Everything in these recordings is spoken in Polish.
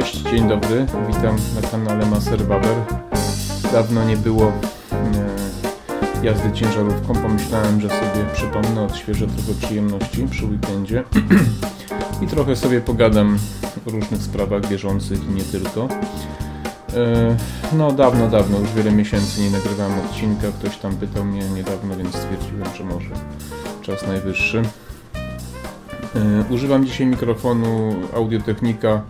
Cześć, dzień dobry, witam na kanale Maser Baber. Dawno nie było e, jazdy ciężarówką, pomyślałem, że sobie przypomnę, odświeżę trochę przyjemności przy weekendzie i trochę sobie pogadam o różnych sprawach bieżących i nie tylko. E, no dawno, dawno, już wiele miesięcy nie nagrywałem odcinka, ktoś tam pytał mnie niedawno, więc stwierdziłem, że może czas najwyższy. E, używam dzisiaj mikrofonu Audiotechnika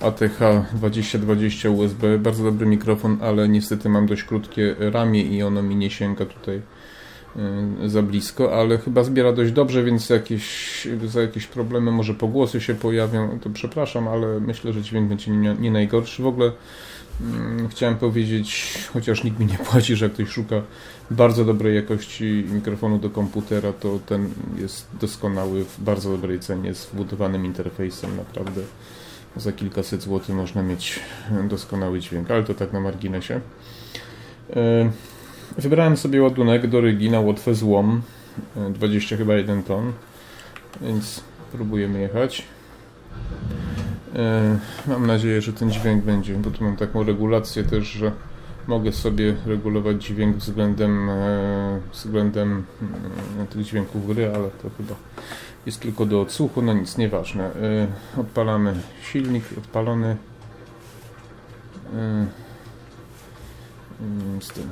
ATH 2020 USB. Bardzo dobry mikrofon, ale niestety mam dość krótkie ramię i ono mi nie sięga tutaj e, za blisko, ale chyba zbiera dość dobrze, więc jakieś, za jakieś problemy może pogłosy się pojawią, to przepraszam, ale myślę, że dźwięk będzie nie, nie najgorszy. W ogóle mm, chciałem powiedzieć, chociaż nikt mi nie płaci, że jak ktoś szuka bardzo dobrej jakości mikrofonu do komputera, to ten jest doskonały w bardzo dobrej cenie z wbudowanym interfejsem, naprawdę za kilkaset złotych można mieć doskonały dźwięk, ale to tak na marginesie. E, wybrałem sobie ładunek do rygi na łotwę złom, 20 chyba 1 ton, więc próbujemy jechać. E, mam nadzieję, że ten dźwięk będzie, bo tu mam taką regulację też, że mogę sobie regulować dźwięk względem, e, względem tych dźwięków gry, ale to chyba jest tylko do odsłuchu, no nic, nieważne. E, odpalamy silnik, odpalony e, z tym.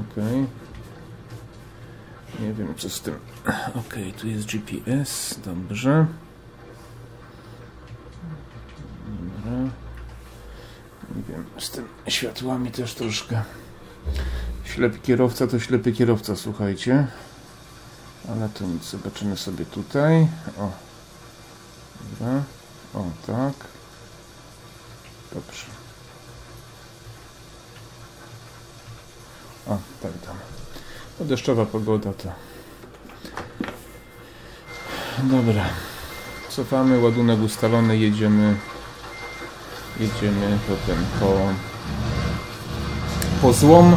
Ok. Nie wiem co z tym. Ok, tu jest GPS, dobrze. Dobra. Nie wiem, z tym światłami też troszkę. Ślepy kierowca to ślepy kierowca, słuchajcie. Ale to nic, zobaczymy sobie tutaj. O. Dobra. O, tak. Dobrze. O, tak tam. No deszczowa pogoda to. Dobra. Cofamy, ładunek ustalony, jedziemy. Jedziemy potem po po złom.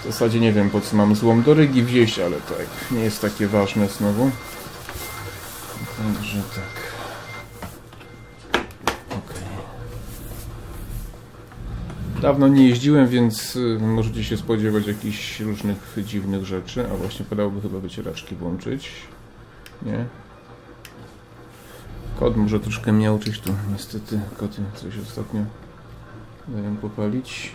W zasadzie nie wiem po co mam złom do Rygi wieść, ale tak, nie jest takie ważne znowu. Także tak. Dawno nie jeździłem, więc y, możecie się spodziewać jakichś różnych dziwnych rzeczy. A właśnie podałoby chyba wycieraczki włączyć. Nie? Kot może troszkę miałczyć tu. Niestety koty coś ostatnio dają popalić.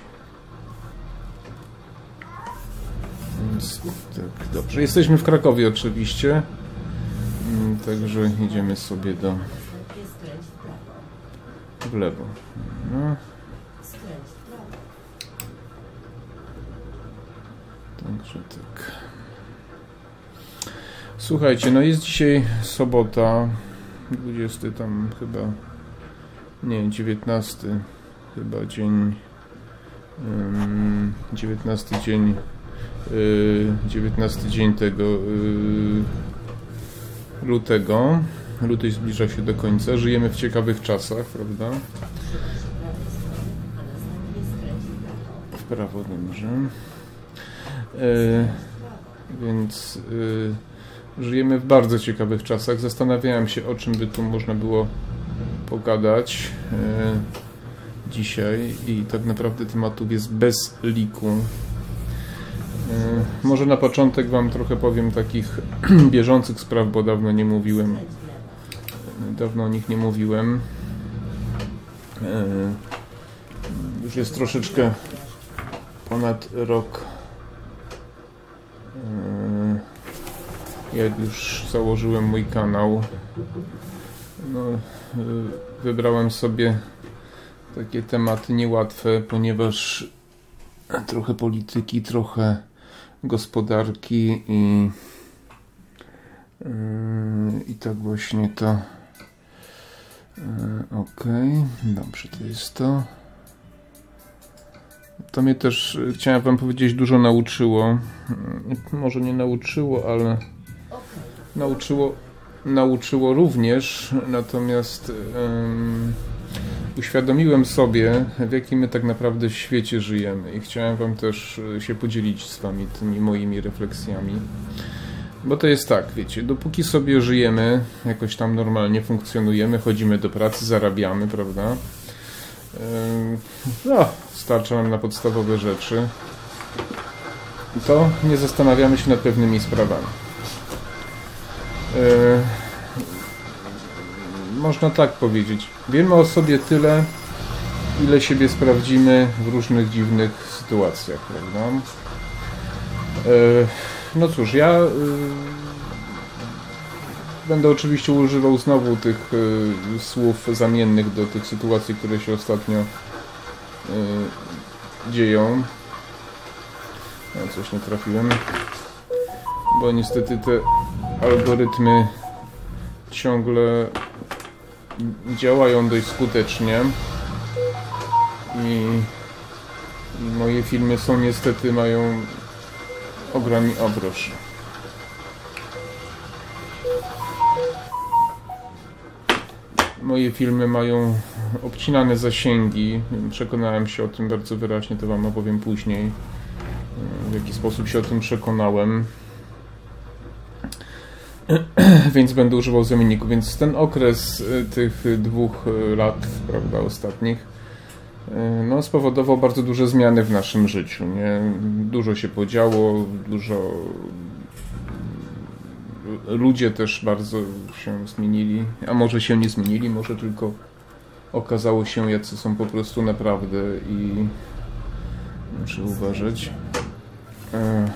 Więc tak, dobrze. Jesteśmy w Krakowie oczywiście. Mm, także idziemy sobie do w lewo. No. Także tak. Słuchajcie, no jest dzisiaj sobota, 20 tam chyba, nie, 19 chyba dzień, um, 19 dzień 19 dzień tego lutego. Luty zbliża się do końca. Żyjemy w ciekawych czasach, prawda? W prawo dobrze. Więc żyjemy w bardzo ciekawych czasach. Zastanawiałem się, o czym by tu można było pogadać dzisiaj i tak naprawdę tematów jest bez liku. E, może na początek Wam trochę powiem takich bieżących spraw, bo dawno nie mówiłem. Dawno o nich nie mówiłem. E, już jest troszeczkę ponad rok. Jak już założyłem mój kanał. No, wybrałem sobie takie tematy niełatwe, ponieważ trochę polityki, trochę gospodarki i, yy, i tak właśnie to yy, ok, dobrze to jest to to mnie też, chciałem wam powiedzieć, dużo nauczyło yy, może nie nauczyło, ale nauczyło nauczyło również natomiast yy, uświadomiłem sobie, w jakim my tak naprawdę świecie żyjemy i chciałem Wam też e, się podzielić z Wami tymi moimi refleksjami. Bo to jest tak, wiecie, dopóki sobie żyjemy, jakoś tam normalnie funkcjonujemy, chodzimy do pracy, zarabiamy, prawda? No, starcza nam na podstawowe rzeczy. To nie zastanawiamy się nad pewnymi sprawami. Można tak powiedzieć. Wiemy o sobie tyle, ile siebie sprawdzimy w różnych dziwnych sytuacjach, prawda? No cóż, ja y, będę oczywiście używał znowu tych słów zamiennych do tych sytuacji, które się ostatnio dzieją. No, coś nie trafiłem, bo niestety te algorytmy ciągle działają dość skutecznie i, moje filmy są niestety mają ogromny obroż. Moje filmy mają obcinane zasięgi. Przekonałem się o tym bardzo wyraźnie, to Wam opowiem później. W jaki sposób się o tym przekonałem. Więc będę używał zamienników. Więc ten okres y, tych dwóch y, lat, prawda, ostatnich, y, no, spowodował bardzo duże zmiany w naszym życiu. Nie? Dużo się podziało, dużo ludzie też bardzo się zmienili, a może się nie zmienili, może tylko okazało się, jacy są po prostu naprawdę i muszę uważać. E,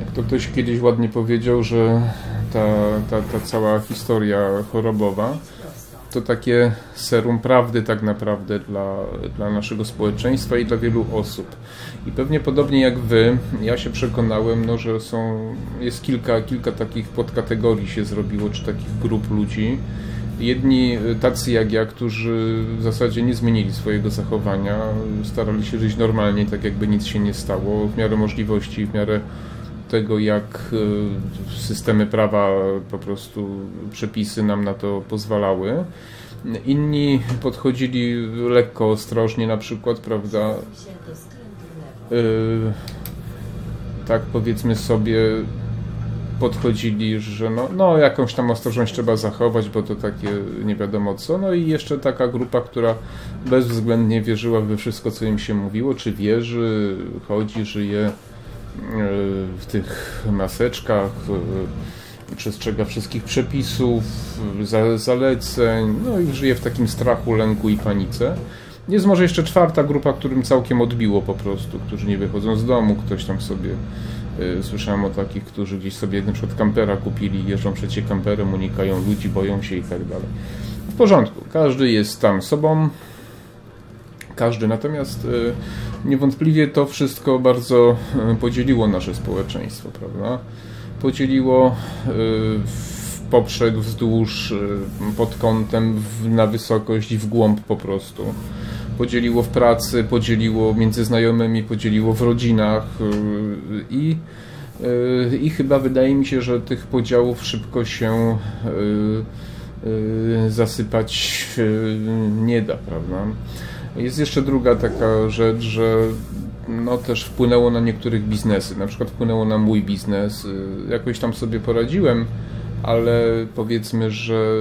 jak to ktoś kiedyś ładnie powiedział, że ta, ta, ta cała historia chorobowa to takie serum prawdy tak naprawdę dla, dla naszego społeczeństwa i dla wielu osób. I pewnie podobnie jak wy, ja się przekonałem, no, że są, jest kilka, kilka takich podkategorii się zrobiło, czy takich grup ludzi. Jedni tacy jak ja, którzy w zasadzie nie zmienili swojego zachowania, starali się żyć normalnie, tak jakby nic się nie stało, w miarę możliwości, w miarę tego, jak e, systemy prawa, po prostu przepisy nam na to pozwalały. Inni podchodzili lekko ostrożnie, na przykład, prawda? E, tak powiedzmy sobie, podchodzili, że no, no jakąś tam ostrożność trzeba zachować, bo to takie nie wiadomo co. No i jeszcze taka grupa, która bezwzględnie wierzyła we wszystko, co im się mówiło, czy wierzy, chodzi, żyje w tych maseczkach, przestrzega wszystkich przepisów, zaleceń, no i żyje w takim strachu, lęku i panice. Jest może jeszcze czwarta grupa, którym całkiem odbiło po prostu, którzy nie wychodzą z domu, ktoś tam sobie y, Słyszałem o takich, którzy gdzieś sobie na przykład kampera kupili, jeżdżą przecie kamperem, unikają ludzi, boją się i tak dalej. W porządku, każdy jest tam sobą, każdy. Natomiast e, niewątpliwie to wszystko bardzo e, podzieliło nasze społeczeństwo, prawda? Podzieliło e, w poprzek, wzdłuż, pod kątem, na wysokość i w głąb po prostu. Podzieliło w pracy, podzieliło między znajomymi, podzieliło w rodzinach i i chyba wydaje mi się, że tych podziałów szybko się zasypać nie da, prawda? Jest jeszcze druga taka rzecz, że no też wpłynęło na niektórych biznesy. Na przykład wpłynęło na mój biznes. Jakoś tam sobie poradziłem, ale powiedzmy, że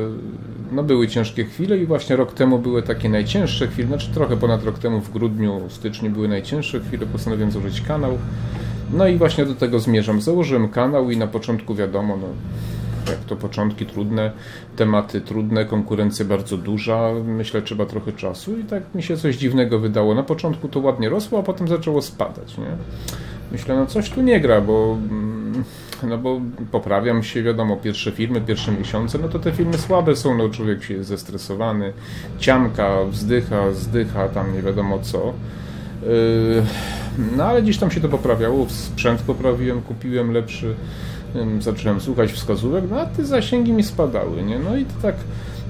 no były ciężkie chwile i właśnie rok temu były takie najcięższe chwile, znaczy trochę ponad rok temu w grudniu, styczniu były najcięższe chwile, postanowiłem założyć kanał. No i właśnie do tego zmierzam. Założyłem kanał i na początku wiadomo, no, jak to początki trudne, tematy trudne, konkurencja bardzo duża, myślę trzeba trochę czasu i tak mi się coś dziwnego wydało. Na początku to ładnie rosło, a potem zaczęło spadać, nie? Myślę, no coś tu nie gra, bo mm, no bo poprawiam się, wiadomo, pierwsze filmy, pierwsze miesiące, no to te filmy słabe są, no człowiek się jest zestresowany, ciamka, wzdycha, zdycha, tam nie wiadomo co. Yy, no ale gdzieś tam się to poprawiało, sprzęt poprawiłem, kupiłem lepszy, zacząłem słuchać wskazówek, no a te zasięgi mi spadały, nie? No i to tak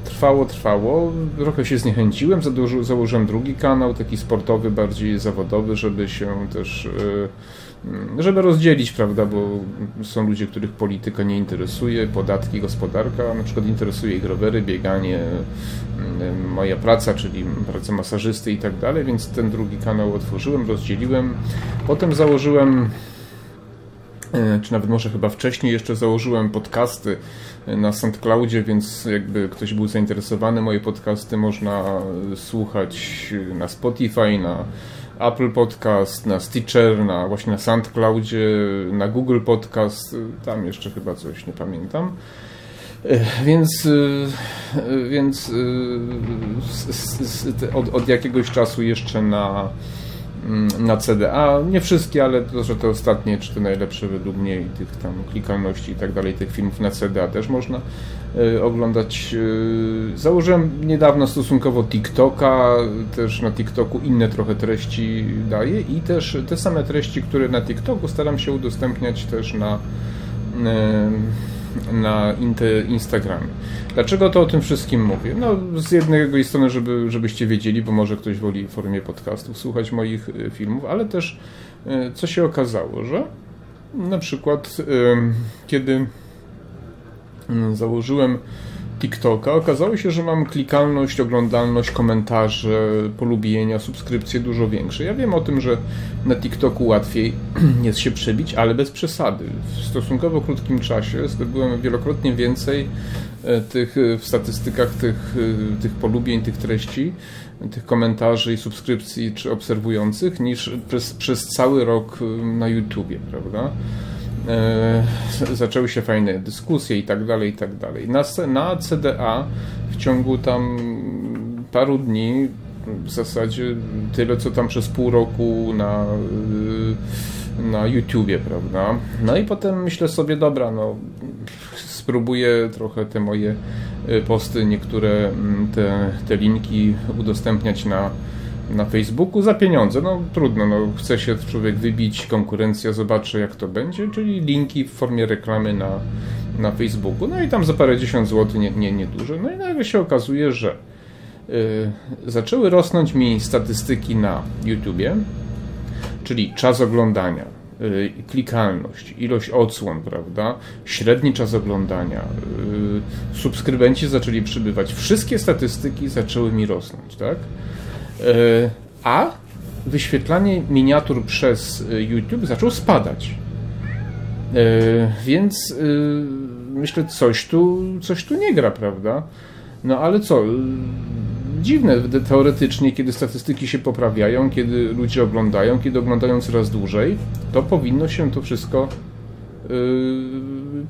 trwało, trwało. Trochę się zniechęciłem, założyłem drugi kanał, taki sportowy, bardziej zawodowy, żeby się też e, żeby rozdzielić, prawda, bo są ludzie, których polityka nie interesuje, podatki, gospodarka, na przykład interesuje ich rowery, bieganie, moja praca, czyli praca masażysty i tak dalej, więc ten drugi kanał otworzyłem, rozdzieliłem. Potem założyłem czy nawet może chyba wcześniej jeszcze założyłem podcasty na SoundCloudzie, więc jakby ktoś był zainteresowany, moje podcasty można słuchać na Spotify, na Apple Podcast, na Stitcher, na właśnie na SoundCloudzie, na Google Podcast, tam jeszcze chyba coś, nie pamiętam. E, więc, e, więc od, od jakiegoś czasu jeszcze na na CDA. Nie wszystkie, ale to, że te ostatnie, czy te najlepsze według mnie i tych tam klikalności i tak dalej, tych filmów na CDA też można y, oglądać. Y, założyłem niedawno stosunkowo TikToka, też na TikToku inne trochę treści daję i też te same treści, które na TikToku staram się udostępniać też na y, na Instagramie. Dlaczego to o tym wszystkim mówię? No, z jednej strony, żeby, żebyście wiedzieli, bo może ktoś woli w formie podcastów słuchać moich y, filmów, ale też y, co się okazało, że na przykład kiedy mm, założyłem TikToka, okazało się, że mam klikalność, oglądalność, komentarze, polubienia, subskrypcje dużo większe. Ja wiem o tym, że na TikToku łatwiej jest się przebić, ale bez przesady. W stosunkowo krótkim czasie zdobyłem wielokrotnie więcej e, tych e, w statystykach tych, e, tych polubień, tych treści, tych komentarzy i subskrypcji czy obserwujących niż przez, przez cały rok na YouTubie, prawda? E, zaczęły się fajne dyskusje i tak dalej, i tak dalej. Na, na CDA w ciągu tam paru dni w zasadzie tyle, co tam przez pół roku na, na YouTubie, prawda? No i potem myślę sobie, dobra, no spróbuję trochę te moje e, posty, niektóre te, te linki udostępniać na na Facebooku za pieniądze. No trudno, no, chce się człowiek wybić, konkurencja zobaczy jak to będzie, czyli linki w formie reklamy na, na Facebooku. No i tam za parę dziesiąt złotych, nie, nie, nie dużo. No i nagle się okazuje, że yy, zaczęły rosnąć mi statystyki na YouTubie, czyli czas oglądania, yy, klikalność, ilość odsłon, prawda, średni czas oglądania, yy, subskrybenci zaczęli przybywać. Wszystkie statystyki zaczęły mi rosnąć, tak? E, a wyświetlanie miniatur przez e, YouTube zaczął spadać. E, więc myślę, coś tu, coś tu nie gra, prawda? No ale co? Dziwne teoretycznie, kiedy statystyki się poprawiają, kiedy ludzie oglądają, kiedy oglądają coraz dłużej, to powinno się to wszystko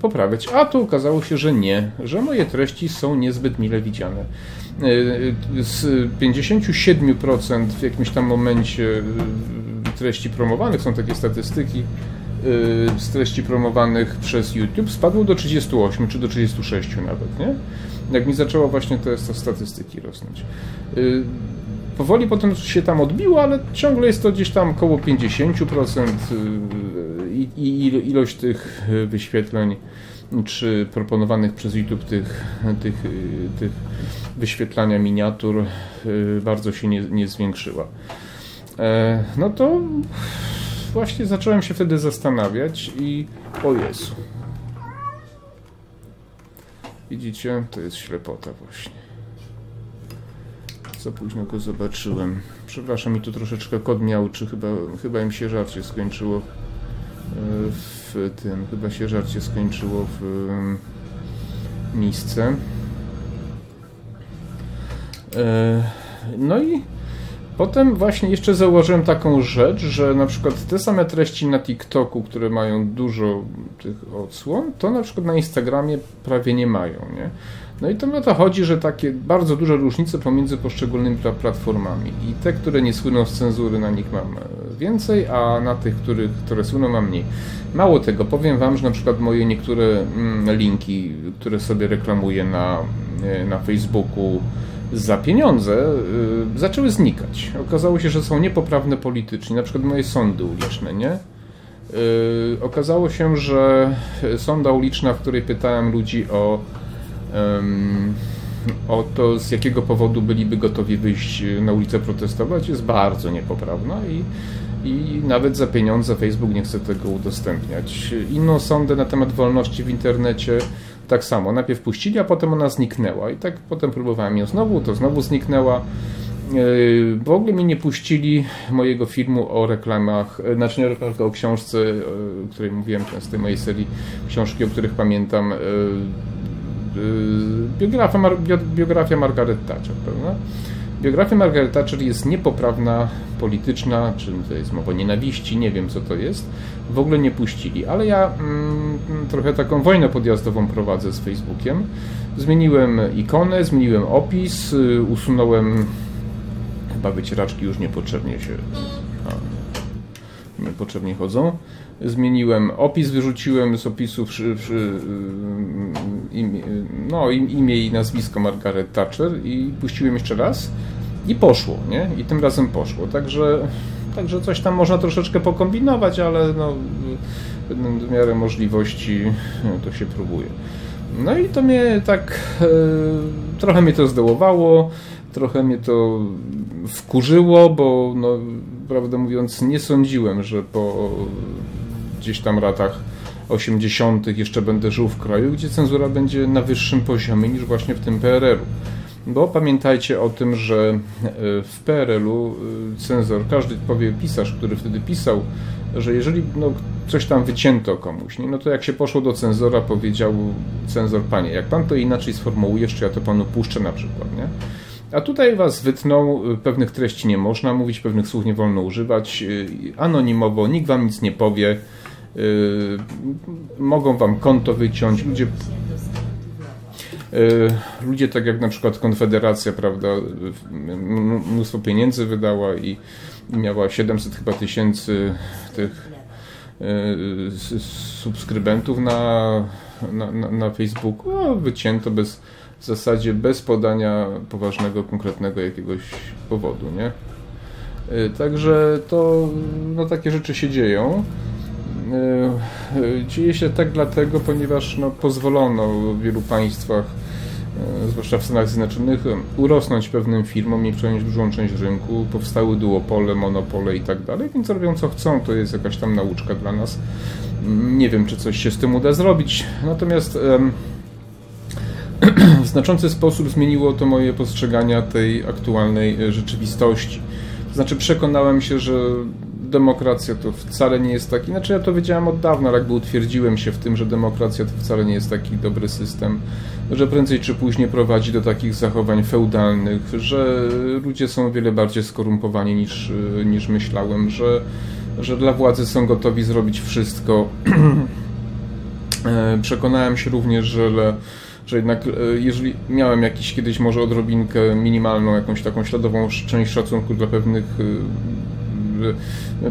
poprawiać. A tu okazało się, że nie, że moje treści są niezbyt mile widziane. E, z 57% w jakimś tam momencie e, treści promowanych, są takie statystyki, e, z treści promowanych przez YouTube spadło do 38 czy do 36 nawet, nie? Jak mi zaczęło właśnie te statystyki rosnąć. Powoli potem się tam odbiło, ale ciągle jest to gdzieś tam około 50% i, i ilość tych wyświetleń czy proponowanych przez YouTube tych, tych, tych wyświetlania miniatur y, bardzo się nie, nie zwiększyła. E, no to właśnie zacząłem się wtedy zastanawiać i o Jezu. Widzicie? To jest ślepota właśnie. Za późno go zobaczyłem. Przepraszam, mi tu troszeczkę kod miał, czy chyba, chyba im się żarcie skończyło w tym, chyba się żarcie skończyło w miejsce. E, no i potem właśnie jeszcze zauważyłem taką rzecz, że na przykład te same treści na TikToku, które mają dużo tych odsłon, to na przykład na Instagramie prawie nie mają, nie? No i to o to chodzi, że takie bardzo duże różnice pomiędzy poszczególnymi platformami. I te, które nie słyną z cenzury, na nich mam e, więcej, a na tych, których, które słyną, mam mniej. Mało tego, powiem Wam, że na przykład moje niektóre mm, linki, które sobie reklamuję na, e, na Facebooku, za pieniądze y, zaczęły znikać. Okazało się, że są niepoprawne politycznie, na przykład moje sądy uliczne, nie? Okazało się, że sonda uliczna, w której pytałem ludzi o, o to, z jakiego powodu byliby gotowi wyjść na ulicę protestować, jest bardzo niepoprawna i, i nawet za pieniądze Facebook nie chce tego udostępniać. Inną sondę na temat wolności w internecie tak samo. Najpierw puścili, a potem ona zniknęła. I tak potem próbowałem ją znowu, to znowu zniknęła. w ogóle mi nie puścili mojego filmu o reklamach, znaczy nie reklamach, o książce, o której mówiłem, z tej mojej serii książki, o których pamiętam, biografia, biografia Margaret Thatcher, prawda? Biografia Margaret Thatcher jest niepoprawna, polityczna, czy to jest mowa nienawiści, nie wiem co to jest. W ogóle nie puścili, ale ja mm, trochę taką wojnę podjazdową prowadzę z Facebookiem. Zmieniłem ikonę, zmieniłem opis, y, usunąłem chyba wycieraczki już niepotrzebnie się a, niepotrzebnie chodzą. Zmieniłem opis, wyrzuciłem z opisu imię, no, imię i nazwisko Margaret Thatcher i puściłem jeszcze raz i poszło, nie? I tym razem poszło. Także, także coś tam można troszeczkę pokombinować, ale no, w miarę możliwości no, to się próbuje. No i to mnie tak e, trochę mnie to zdołowało, trochę mnie to wkurzyło, bo no, prawdę mówiąc nie sądziłem, że po gdzieś tam latach 80. jeszcze będę żył w kraju, gdzie cenzura będzie na wyższym poziomie niż właśnie w tym PRL-u. Bo pamiętajcie o tym, że e, w PRL-u e, cenzor, każdy powie pisarz, który wtedy pisał, że jeżeli no, coś tam wycięto komuś, nie, no to jak się poszło do cenzora, powiedział cenzor, panie, jak pan to inaczej sformułujesz, czy ja to panu puszczę na przykład, nie? A tutaj was wytną, e, pewnych treści nie można mówić, pewnych słów nie wolno używać, anonimowo, nikt wam nic nie powie, mogą wam konto wyciąć, ludzie y, ludzie tak jak na przykład Konfederacja, prawda, mnóstwo pieniędzy wydała i miała 700 chyba tysięcy tych y, subskrybentów na, na, na, Facebooku, no, wycięto bez, w zasadzie bez podania poważnego, konkretnego jakiegoś powodu, nie? Także to, no takie rzeczy się dzieją. E, e, dzieje się tak dlatego, ponieważ no, pozwolono w wielu państwach, e, zwłaszcza w Stanach Zjednoczonych, urosnąć pewnym firmom i przejąć dużą część rynku. Powstały duopole, monopole i tak dalej, więc robią co chcą. To jest jakaś tam nauczka dla nas. Nie wiem, czy coś się z tym uda zrobić. Natomiast w znaczący sposób zmieniło to moje postrzegania tej aktualnej rzeczywistości. Znaczy przekonałem się, że demokracja to wcale nie jest taki, znaczy ja to wiedziałem od dawna, ale jakby utwierdziłem się w tym, że demokracja to wcale nie jest taki dobry system, że prędzej czy później prowadzi do takich zachowań feudalnych, że ludzie są o wiele bardziej skorumpowani niż, niż myślałem, że, że dla władzy są gotowi zrobić wszystko. E, przekonałem się również, że że jednak e, jeżeli miałem jakiś kiedyś może odrobinkę minimalną, jakąś taką śladową część szacunku dla pewnych e,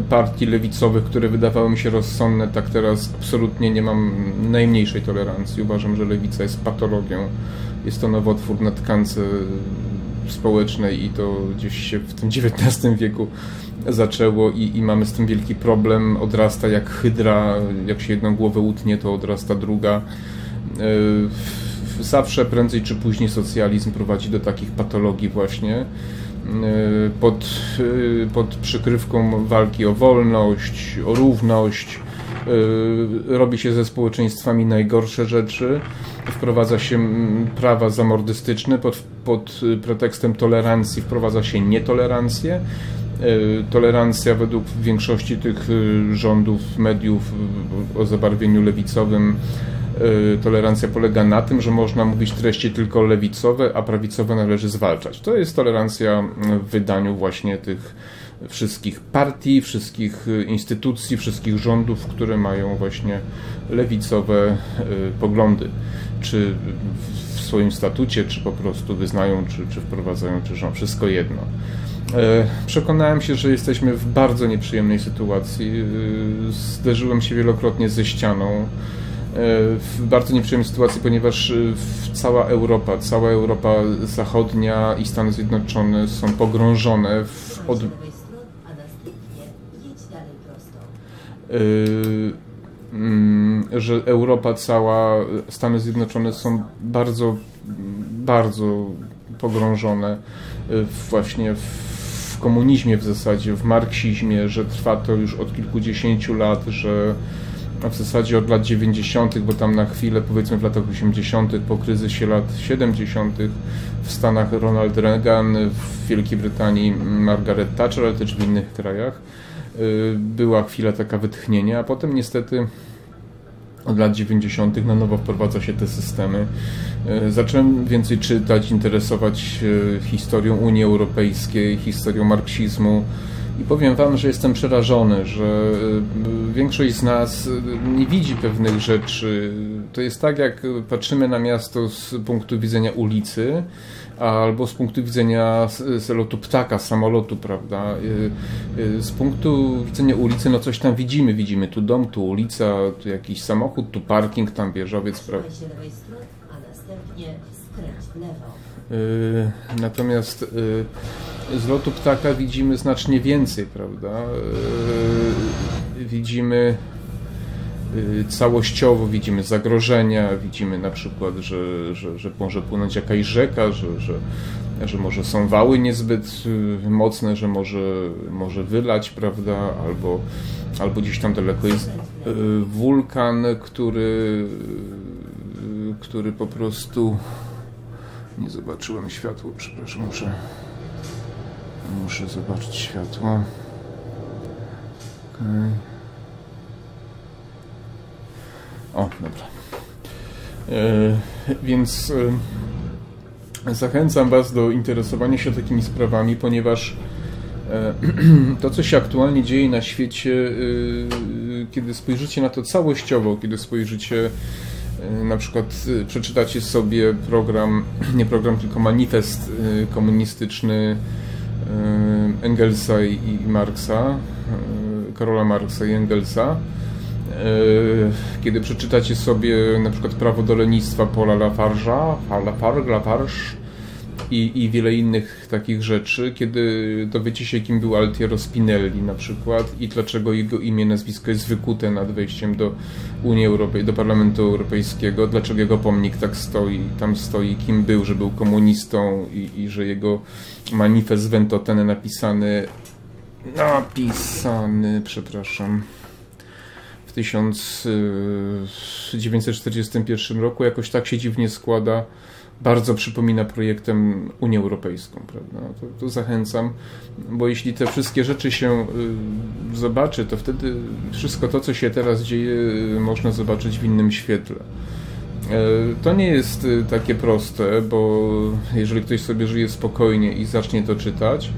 partii lewicowych, które wydawały mi się rozsądne, tak teraz absolutnie nie mam najmniejszej tolerancji. Uważam, że lewica jest patologią. Jest to nowotwór na tkance społecznej i to gdzieś się w tym XIX wieku zaczęło i, i, mamy z tym wielki problem. Odrasta jak hydra, jak się jedną głowę utnie, to odrasta druga. E, zawsze prędzej czy później socjalizm prowadzi do takich patologii właśnie. Y, pod, y, pod przykrywką walki o wolność, o równość. Y, robi się ze społeczeństwami najgorsze rzeczy, wprowadza się prawa zamordystyczne, pod, pod pretekstem tolerancji wprowadza się nietolerancję. Tolerancja według większości tych rządów, mediów o zabarwieniu lewicowym tolerancja polega na tym, że można mówić treści tylko lewicowe, a prawicowe należy zwalczać. To jest tolerancja w wydaniu właśnie tych wszystkich partii, wszystkich y, instytucji, wszystkich rządów, które mają właśnie lewicowe y, poglądy, czy w swoim statucie, czy po prostu wyznają, czy, czy wprowadzają, czy rząd, wszystko jedno. Przekonałem się, że jesteśmy w bardzo nieprzyjemnej sytuacji. Zderzyłem się wielokrotnie ze ścianą w bardzo nieprzyjemnej sytuacji, ponieważ y, cała Europa, cała Europa Zachodnia i Stany Zjednoczone są pogrążone w od... Y, mm, że Europa cała, Stany Zjednoczone są bardzo, bardzo pogrążone y, właśnie w komunizmie w zasadzie, w marksizmie, że trwa to już od kilkudziesięciu lat, że a w zasadzie od lat 90., bo tam na chwilę, powiedzmy w latach 80., po kryzysie lat 70., w Stanach Ronald Reagan, w Wielkiej Brytanii Margaret Thatcher, ale też w innych krajach, była chwila taka wytchnienia, a potem niestety od lat 90. na nowo wprowadza się te systemy. E, zacząłem więcej czytać, interesować historią Unii Europejskiej, historią marksizmu. I powiem Wam, że jestem przerażony, że e, większość z nas nie widzi pewnych rzeczy. To jest tak, jak patrzymy na miasto z punktu widzenia ulicy, albo z punktu widzenia z lotu ptaka, samolotu, prawda? Y, z punktu widzenia ulicy, no coś tam widzimy. Widzimy tu dom, tu ulica, tu jakiś samochód, tu parking, tam wieżowiec, prawda? skręć lewo. Y, natomiast z lotu ptaka widzimy znacznie więcej, prawda? Widzimy Y, całościowo widzimy zagrożenia, widzimy na przykład, że, że, że może płynąć jakaś rzeka, że, że, że może są wały niezbyt y, mocne, że może, może wylać, prawda, albo, albo gdzieś tam daleko jest y, wulkan, który, który po prostu nie zobaczyłem światła, przepraszam, muszę muszę zobaczyć światło. Okay. O, dobra. E, więc e, zachęcam Was do interesowania się takimi sprawami, ponieważ e, to, co się aktualnie dzieje na świecie, kiedy spojrzycie na to całościowo, kiedy spojrzycie na przykład e, przeczytacie sobie program, nie program, tylko manifest komunistyczny Engelsa i, Marksa, Karola Marksa i Engelsa, kiedy przeczytacie sobie na przykład prawo do lenistwa Paula Lafarge'a, Lafarge, Lafarge i, i wiele innych takich rzeczy, kiedy dowiecie się, kim był Altiero Spinelli na przykład i dlaczego jego imię, nazwisko jest wykute nad wejściem do Unii Europejskiej, do Parlamentu Europejskiego, dlaczego jego pomnik tak stoi, tam stoi, kim był, że był komunistą i, i że jego manifest Ventotene napisany napisany, przepraszam 1941 roku. Jakoś tak się dziwnie składa, bardzo przypomina projektem Unię Europejską, prawda? To, to, zachęcam, bo jeśli te wszystkie rzeczy się y, zobaczy, to wtedy wszystko to, co się teraz dzieje, y, można zobaczyć w innym świetle. E, to nie jest y, takie proste, bo jeżeli ktoś sobie żyje spokojnie i zacznie to czytać,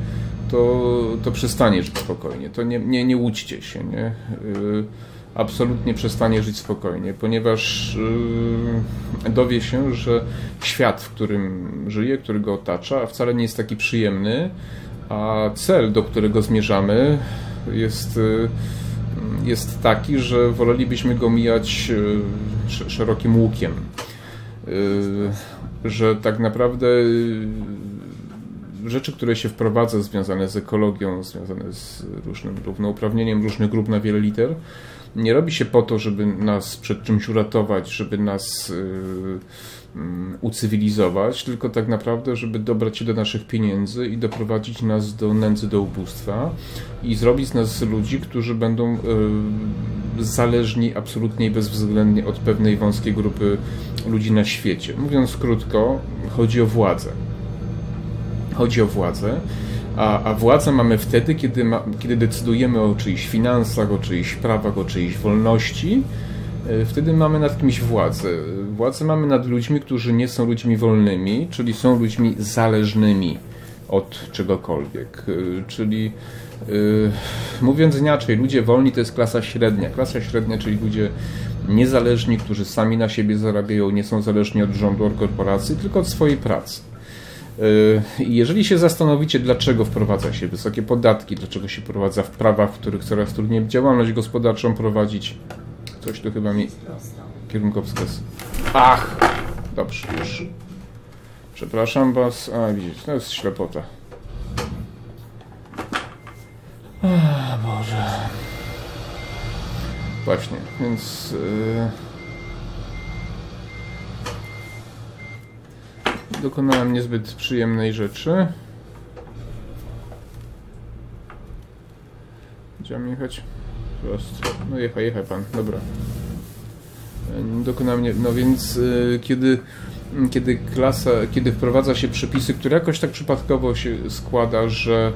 to, to przestanie żyć spokojnie. To nie, nie, nie łudźcie się, nie? Absolutnie przestanie żyć spokojnie, ponieważ yy, dowie się, że świat, w którym żyje, który go otacza, wcale nie jest taki przyjemny, a cel, do którego zmierzamy, jest, yy, jest taki, że wolelibyśmy go mijać yy, szerokim łukiem. Yy, że tak naprawdę yy, rzeczy, które się wprowadza związane z ekologią, związane z różnym równouprawnieniem różnych grup na wiele liter, nie robi się po to, żeby nas przed czymś uratować, żeby nas yy, ucywilizować, tylko tak naprawdę, żeby dobrać się do naszych pieniędzy i doprowadzić nas do nędzy, do ubóstwa i zrobić z nas ludzi, którzy będą yy, zależni absolutnie i bezwzględnie od pewnej wąskiej grupy ludzi na świecie. Mówiąc krótko, chodzi o władzę. Chodzi o władzę a, a władzę mamy wtedy, kiedy, ma, kiedy decydujemy o czyichś finansach, o czyichś prawach, o czyichś wolności. E, wtedy mamy nad kimś władzę. Władzę mamy nad ludźmi, którzy nie są ludźmi wolnymi, czyli są ludźmi zależnymi od czegokolwiek. E, czyli Yy, mówiąc inaczej, ludzie wolni to jest klasa średnia. Klasa średnia, czyli ludzie niezależni, którzy sami na siebie zarabiają, nie są zależni od rządu, od korporacji, tylko od swojej pracy. Y, jeżeli się zastanowicie, dlaczego wprowadza się wysokie podatki, dlaczego się wprowadza w prawach, w których coraz trudniej działalność gospodarczą prowadzić, coś tu chyba mi kierunkowskaz. Ach, dobrze, już. Przepraszam Was. A, widzicie, to jest ślepota. Ach, Boże. Właśnie, więc... Yy... dokonałem niezbyt przyjemnej rzeczy. Chciałem jechać. No jechaj, jechaj pan, dobra. Dokona mnie, no więc y, kiedy, kiedy klasa, kiedy wprowadza się przepisy, które jakoś tak przypadkowo się składa, że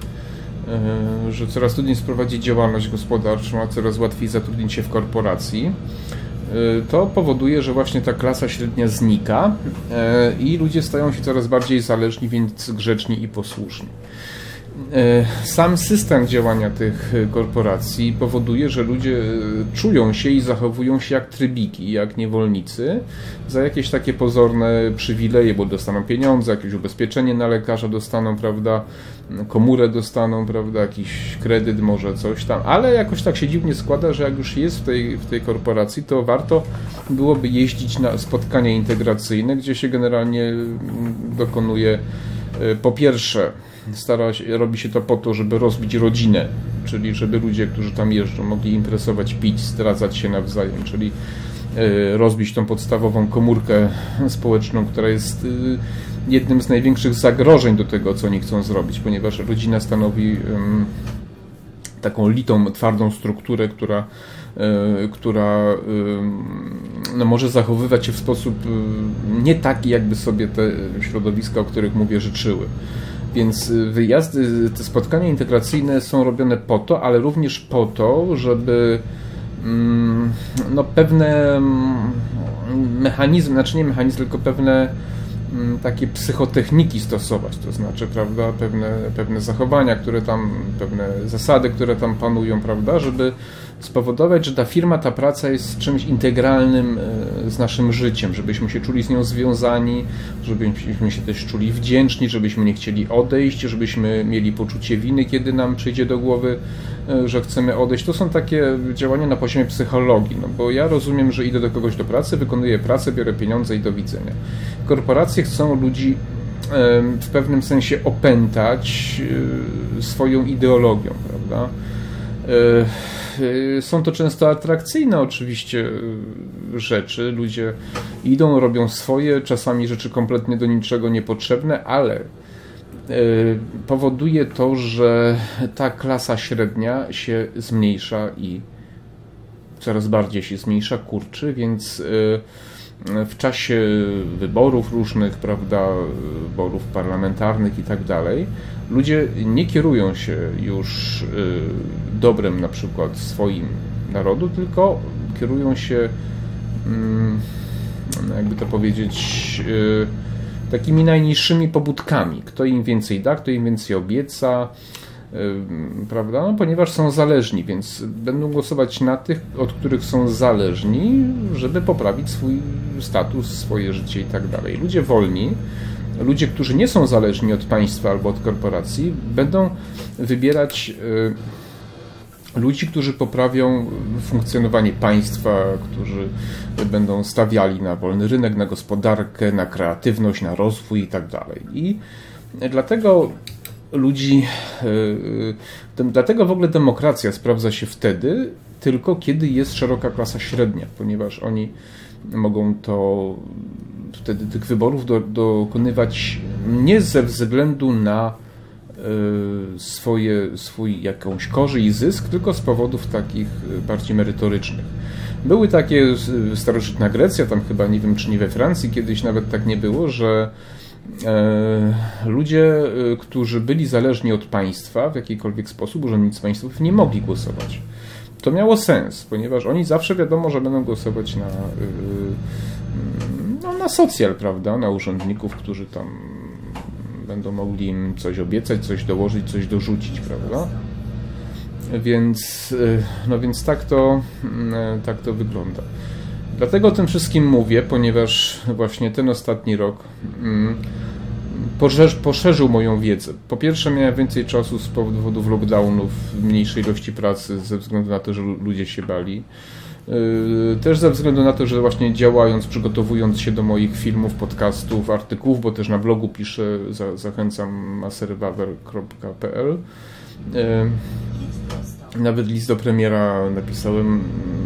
y, że coraz trudniej sprowadzić działalność gospodarczą, a coraz łatwiej zatrudnić się w korporacji, to powoduje, że właśnie ta klasa średnia znika i ludzie stają się coraz bardziej zależni, więc grzeczni i posłuszni. E, sam system działania tych korporacji powoduje, że ludzie e, czują się i zachowują się jak trybiki, jak niewolnicy za jakieś takie pozorne przywileje, bo dostaną pieniądze, jakieś ubezpieczenie na lekarza dostaną, prawda, komórę dostaną, prawda, jakiś kredyt, może coś tam, ale jakoś tak się dziwnie składa, że jak już jest w tej, w tej korporacji, to warto byłoby jeździć na spotkania integracyjne, gdzie się generalnie mm, dokonuje e, po pierwsze stara się, robi się to po to, żeby rozbić rodzinę, czyli żeby ludzie, którzy tam jeżdżą, mogli impresować, pić, zdradzać się nawzajem, czyli e, rozbić tą podstawową komórkę społeczną, która jest e, jednym z największych zagrożeń do tego, co oni chcą zrobić, ponieważ rodzina stanowi taką litą, twardą strukturę, która, e, która no, może zachowywać się w sposób nie taki, jakby sobie te środowiska, o których mówię, życzyły. Więc y, wyjazdy, te spotkania integracyjne są robione po to, ale również po to, żeby mm, no, pewne mm, mechanizmy, znaczy nie mechanizmy, tylko pewne takie psychotechniki stosować, to znaczy, prawda, pewne, pewne zachowania, które tam, pewne zasady, które tam panują, prawda, żeby spowodować, że ta firma, ta praca jest czymś integralnym e, z naszym życiem, żebyśmy się czuli z nią związani, żebyśmy się też czuli wdzięczni, żebyśmy nie chcieli odejść, żebyśmy mieli poczucie winy, kiedy nam przyjdzie do głowy, e, że chcemy odejść. To są takie działania na poziomie psychologii, no bo ja rozumiem, że idę do kogoś do pracy, wykonuję pracę, biorę pieniądze i do widzenia. Korporacje chcą ludzi w pewnym sensie opętać e, swoją ideologią, prawda? Y, są to często atrakcyjne oczywiście rzeczy. Ludzie idą, robią swoje, czasami rzeczy kompletnie do niczego niepotrzebne, ale powoduje to, że ta klasa średnia się zmniejsza i coraz bardziej się zmniejsza, kurczy, więc w czasie wyborów różnych, prawda, wyborów parlamentarnych i tak dalej, ludzie nie kierują się już y, dobrem na przykład swoim narodu, tylko kierują się, mm, jakby to powiedzieć, y, takimi najniższymi pobudkami. Kto im więcej da, kto im więcej obieca, prawda? No, ponieważ są zależni, więc będą głosować na tych, od których są zależni, żeby poprawić swój status, swoje życie i tak dalej. Ludzie wolni ludzie, którzy nie są zależni od państwa albo od korporacji, będą wybierać e, ludzi, którzy poprawią funkcjonowanie państwa, którzy będą stawiali na wolny rynek, na gospodarkę, na kreatywność, na rozwój i tak dalej. I dlatego ludzi, e, dlatego w ogóle demokracja sprawdza się wtedy, tylko kiedy jest szeroka klasa średnia, ponieważ oni mogą to wtedy tych wyborów do, dokonywać nie ze względu na y, swoje, swój jakąś korzyść i zysk, tylko z powodów takich bardziej merytorycznych. Były takie starożytna Grecja, tam chyba nie wiem czy nie we Francji kiedyś nawet tak nie było, że e, ludzie, e, którzy byli zależni od państwa w jakikolwiek sposób, urzędnicy państwowych nie mogli głosować. To miało sens, ponieważ oni zawsze wiadomo, że będą głosować na no, na socjal, prawda, na urzędników, którzy tam będą mogli im coś obiecać, coś dołożyć, coś dorzucić, prawda? Więc, no więc tak to, y, tak to wygląda. Dlatego o tym wszystkim mówię, ponieważ właśnie ten ostatni rok mm, poszerzył moją wiedzę. Po pierwsze miałem więcej czasu z powodów lockdownów, mniejszej ilości pracy ze względu na to, że ludzie się bali. Yy, też ze względu na to, że właśnie działając, przygotowując się do moich filmów, podcastów, artykułów, bo też na blogu piszę, za, zachęcam maserwawer.pl. Nawet list do premiera napisałem,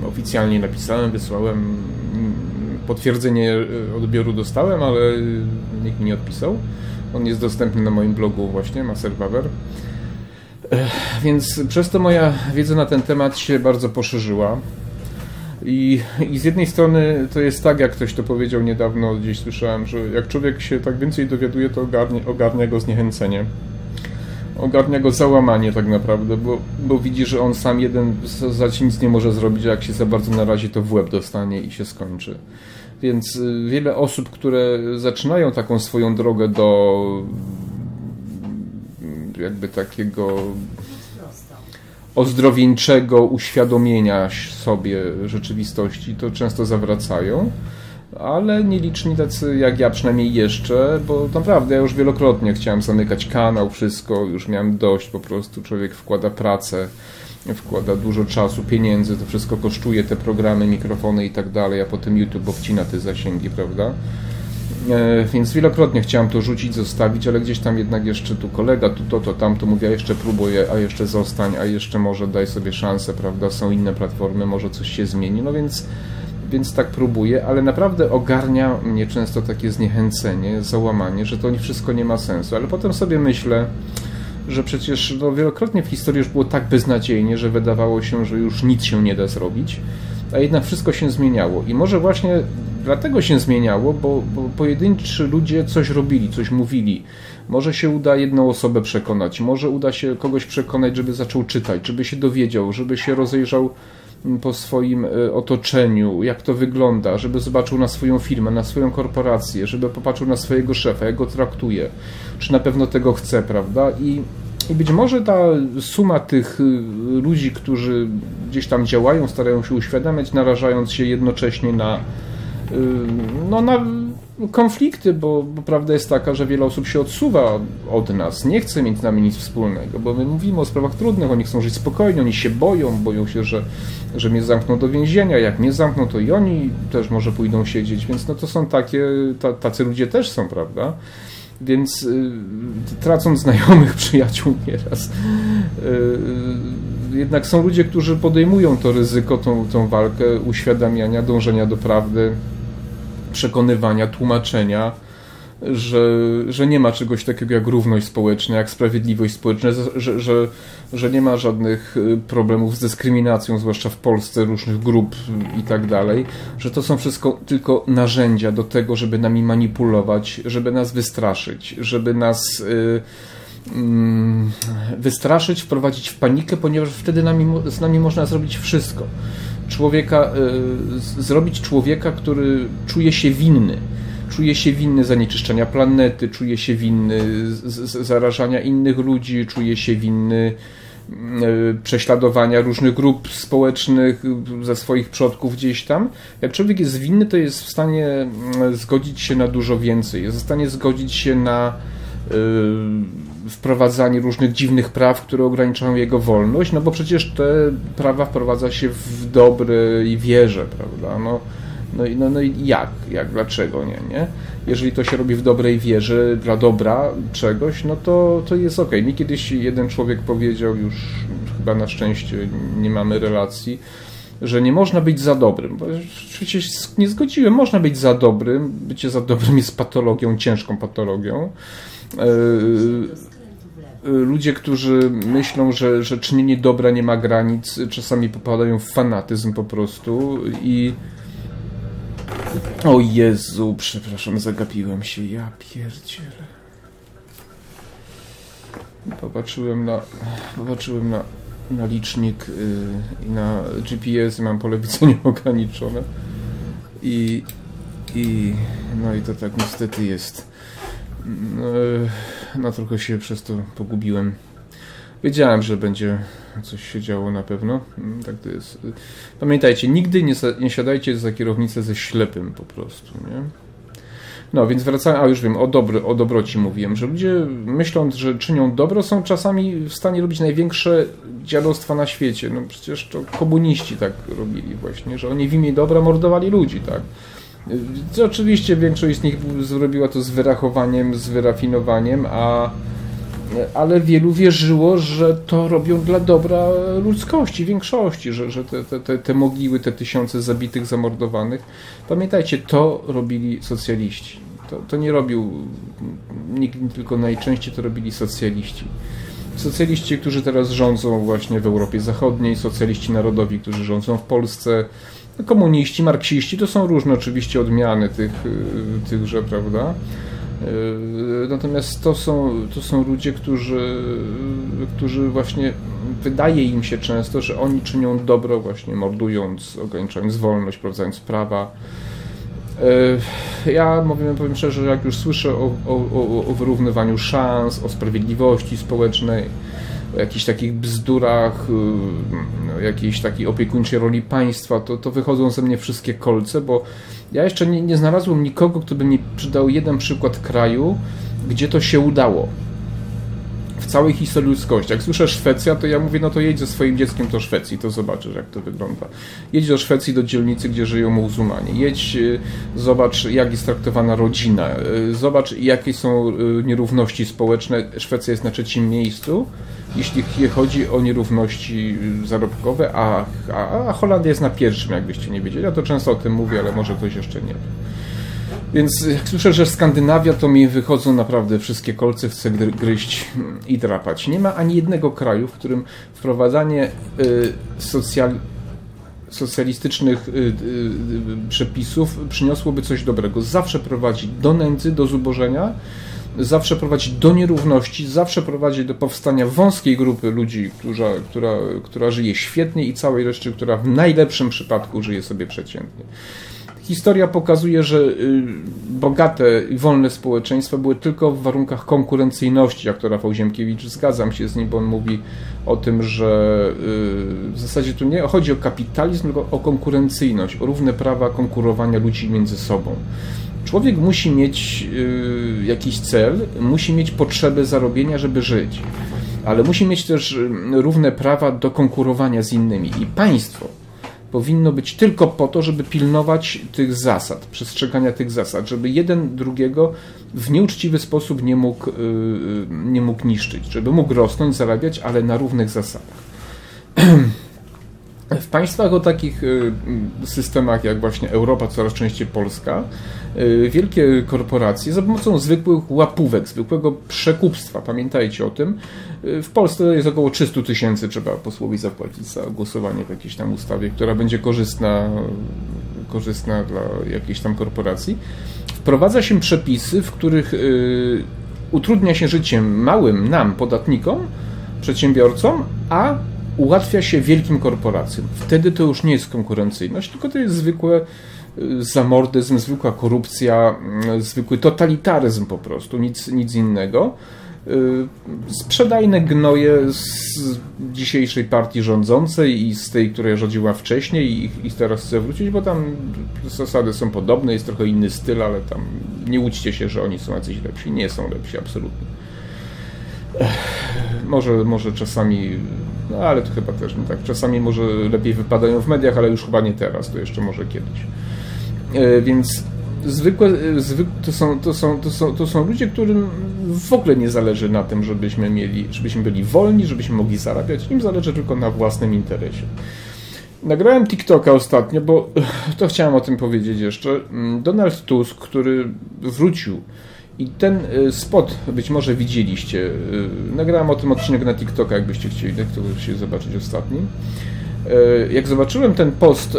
oficjalnie napisałem, wysłałem. Potwierdzenie yy, odbioru dostałem, ale nikt mi nie odpisał. On jest dostępny na moim blogu właśnie, Maserwawer. Więc przez to moja wiedza na ten temat się bardzo poszerzyła. I, I z jednej strony to jest tak, jak ktoś to powiedział niedawno, gdzieś słyszałem, że jak człowiek się tak więcej dowiaduje, to ogarnia, ogarnia go zniechęcenie. Ogarnia go załamanie tak naprawdę, bo, bo widzi, że on sam jeden za nic nie może zrobić, a jak się za bardzo narazi, to w łeb dostanie i się skończy. Więc y, wiele osób, które zaczynają taką swoją drogę do jakby takiego ozdrowieńczego uświadomienia sobie rzeczywistości, to często zawracają, ale nieliczni tacy jak ja przynajmniej jeszcze, bo naprawdę ja już wielokrotnie chciałem zamykać kanał, wszystko, już miałem dość, po prostu człowiek wkłada pracę, wkłada dużo czasu, pieniędzy, to wszystko kosztuje, te programy, mikrofony i tak dalej, a potem YouTube obcina te zasięgi, prawda? E, więc wielokrotnie chciałem to rzucić, zostawić, ale gdzieś tam jednak jeszcze tu kolega, tu to, to, tamto, mówię, a jeszcze próbuję, a jeszcze zostań, a jeszcze może daj sobie szansę, prawda, są inne platformy, może coś się zmieni, no więc, więc tak próbuję, ale naprawdę ogarnia mnie często takie zniechęcenie, załamanie, że to wszystko nie ma sensu, ale potem sobie myślę, że przecież no, wielokrotnie w historii już było tak beznadziejnie, że wydawało się, że już nic się nie da zrobić, a jednak wszystko się zmieniało i może właśnie dlatego się zmieniało, bo, bo pojedynczy ludzie coś robili, coś mówili. Może się uda jedną osobę przekonać, może uda się kogoś przekonać, żeby zaczął czytać, żeby się dowiedział, żeby się rozejrzał po swoim e, otoczeniu, jak to wygląda, żeby zobaczył na swoją firmę, na swoją korporację, żeby popatrzył na swojego szefa, jak go traktuje, czy na pewno tego chce, prawda? I, i być może ta suma tych y, ludzi, którzy gdzieś tam działają, starają się uświadamiać, narażając się jednocześnie na no, na konflikty, bo, bo, prawda jest taka, że wiele osób się odsuwa od nas, nie chce mieć z nami nic wspólnego, bo my mówimy o sprawach trudnych, oni chcą żyć spokojnie, oni się boją, boją się, że, że mnie zamkną do więzienia, jak mnie zamkną, to i oni też może pójdą siedzieć, więc no to są takie, tacy ludzie też są, prawda? Więc y, tracąc znajomych, przyjaciół nieraz, y, jednak są ludzie, którzy podejmują to ryzyko, tą, tą walkę uświadamiania, dążenia do prawdy, przekonywania, tłumaczenia, że, że nie ma czegoś takiego jak równość społeczna, jak sprawiedliwość społeczna, że, że, że nie ma żadnych y, problemów z dyskryminacją, zwłaszcza w Polsce, różnych grup i tak dalej, że to są wszystko tylko narzędzia do tego, żeby nami manipulować, żeby nas wystraszyć, żeby nas. Yy, wystraszyć, wprowadzić w panikę, ponieważ wtedy nami, z nami można zrobić wszystko człowieka, y, zrobić człowieka, który czuje się winny. Czuje się winny zanieczyszczenia planety, czuje się winny zarażania innych ludzi, czuje się winny y, prześladowania różnych grup społecznych ze swoich przodków gdzieś tam. Jak człowiek jest winny, to jest w stanie mm, zgodzić się na dużo więcej. Jest w stanie zgodzić się na wprowadzanie różnych dziwnych praw, które ograniczają jego wolność, no bo przecież te prawa wprowadza się w dobrej wierze, prawda? No, no, i, no, no i jak? jak? Dlaczego nie, nie? Jeżeli to się robi w dobrej wierze, dla dobra czegoś, no to, to jest ok. Mi kiedyś jeden człowiek powiedział, już chyba na szczęście nie mamy relacji, że nie można być za dobrym. Bo przecież nie zgodziłem, można być za dobrym. Bycie za dobrym jest patologią, ciężką patologią. E, ludzie, którzy myślą, że, że czynienie dobra nie ma granic, czasami popadają w fanatyzm po prostu i o Jezu, przepraszam, zagapiłem się, ja pierdzielę. Popatrzyłem na, popatrzyłem na, na licznik yy, i na GPS i mam pole widzenia ograniczone i, i no i to tak niestety jest. No, no trochę się przez to pogubiłem. Wiedziałem, że będzie coś się działo na pewno. Mm, tak to jest. Pamiętajcie, nigdy nie, nie siadajcie za kierownicę ze ślepym po prostu, nie? No, więc wracając, a już wiem, o, o dobroci mówiłem, że ludzie myśląc, że czynią dobro, są czasami w stanie robić największe dziadostwa na świecie. No przecież to komuniści tak robili właśnie, że oni w imię dobra mordowali ludzi, tak? Oczywiście większość z nich zrobiła to z wyrachowaniem, z wyrafinowaniem, a, ale wielu wierzyło, że to robią dla dobra ludzkości, większości, że, że te, te, te mogiły, te tysiące zabitych, zamordowanych. Pamiętajcie, to robili socjaliści. To, to nie robił nikt, tylko najczęściej to robili socjaliści. socjaliści, którzy teraz rządzą właśnie w Europie Zachodniej, socjaliści narodowi, którzy rządzą w Polsce, komuniści, marksiści, to są różne oczywiście odmiany tych, y, tychże, prawda? Y, natomiast to są, to są ludzie, którzy, którzy właśnie wydaje im się często, że oni czynią dobro właśnie mordując, ograniczając wolność, wprowadzając prawa. Y, ja mówię, powiem szczerze, jak już słyszę o, o, o wyrównywaniu szans, o sprawiedliwości społecznej, jakichś takich bzdurach, o jakiejś takiej opiekuńczej roli państwa, to, to wychodzą ze mnie wszystkie kolce, bo ja jeszcze nie, nie znalazłem nikogo, kto by mi przydał jeden przykład kraju, gdzie to się udało. W całej historii ludzkości. Jak słyszę Szwecja, to ja mówię, no to jedź ze swoim dzieckiem do Szwecji, to zobaczysz, jak to wygląda. Jedź do Szwecji, do dzielnicy, gdzie żyją muzułmanie. Jedź, y, zobacz, jak jest traktowana rodzina. Y, zobacz, jakie są y, nierówności społeczne. Szwecja jest na trzecim miejscu jeśli chodzi o nierówności zarobkowe, a, a, a Holandia jest na pierwszym, jakbyście nie wiedzieli. Ja to często o tym mówię, ale może ktoś jeszcze nie wie. Więc jak słyszę, że Skandynawia, to mi wychodzą naprawdę wszystkie kolce, chcę gryźć i drapać. Nie ma ani jednego kraju, w którym wprowadzanie y, socjal, socjalistycznych y, y, przepisów przyniosłoby coś dobrego. Zawsze prowadzi do nędzy, do zubożenia, zawsze prowadzi do nierówności, zawsze prowadzi do powstania wąskiej grupy ludzi, która, która, która żyje świetnie i całej reszty, która w najlepszym przypadku żyje sobie przeciętnie. Historia pokazuje, że y, bogate i wolne społeczeństwa były tylko w warunkach konkurencyjności, jak to Rafał Ziemkiewicz, zgadzam się z nim, bo on mówi o tym, że y, w zasadzie tu nie chodzi o kapitalizm, tylko o konkurencyjność, o równe prawa konkurowania ludzi między sobą. Człowiek musi mieć y, jakiś cel, musi mieć potrzebę zarobienia, żeby żyć, ale musi mieć też równe prawa do konkurowania z innymi. I państwo powinno być tylko po to, żeby pilnować tych zasad, przestrzegania tych zasad, żeby jeden drugiego w nieuczciwy sposób nie mógł, y, nie mógł niszczyć, żeby mógł rosnąć, zarabiać, ale na równych zasadach. W państwach o takich systemach jak właśnie Europa, coraz częściej Polska, Y, wielkie korporacje za pomocą zwykłych łapówek, zwykłego przekupstwa, pamiętajcie o tym. Y, w Polsce jest około 300 tysięcy, trzeba posłowi zapłacić za głosowanie w jakiejś tam ustawie, która będzie korzystna, korzystna dla jakiejś tam korporacji. Wprowadza się przepisy, w których y, utrudnia się życie małym nam, podatnikom, przedsiębiorcom, a ułatwia się wielkim korporacjom. Wtedy to już nie jest konkurencyjność, tylko to jest zwykłe zamordyzm, zwykła korupcja, mm, zwykły totalitaryzm po prostu, nic, nic innego. Y, sprzedajne gnoje z dzisiejszej partii rządzącej i z tej, która rządziła wcześniej i, i teraz chcę wrócić, bo tam zasady są podobne, jest trochę inny styl, ale tam nie łudźcie się, że oni są jacyś lepsi. Nie są lepsi, absolutnie. Może, może czasami, no ale to chyba też nie tak. Czasami może lepiej wypadają w mediach, ale już chyba nie teraz, to jeszcze może kiedyś. E, więc zwykłe, e, zwykłe to, są, to, są, to, są, to są ludzie, którym w ogóle nie zależy na tym, żebyśmy mieli, żebyśmy byli wolni, żebyśmy mogli zarabiać. Im zależy tylko na własnym interesie. Nagrałem TikToka ostatnio, bo to chciałem o tym powiedzieć jeszcze. Mm, Donald Tusk, który wrócił i ten e, spot być może widzieliście. Nagrałem o tym odcinek na TikToka, jakbyście chcieli, jak to się zobaczyć ostatni. Jak zobaczyłem ten post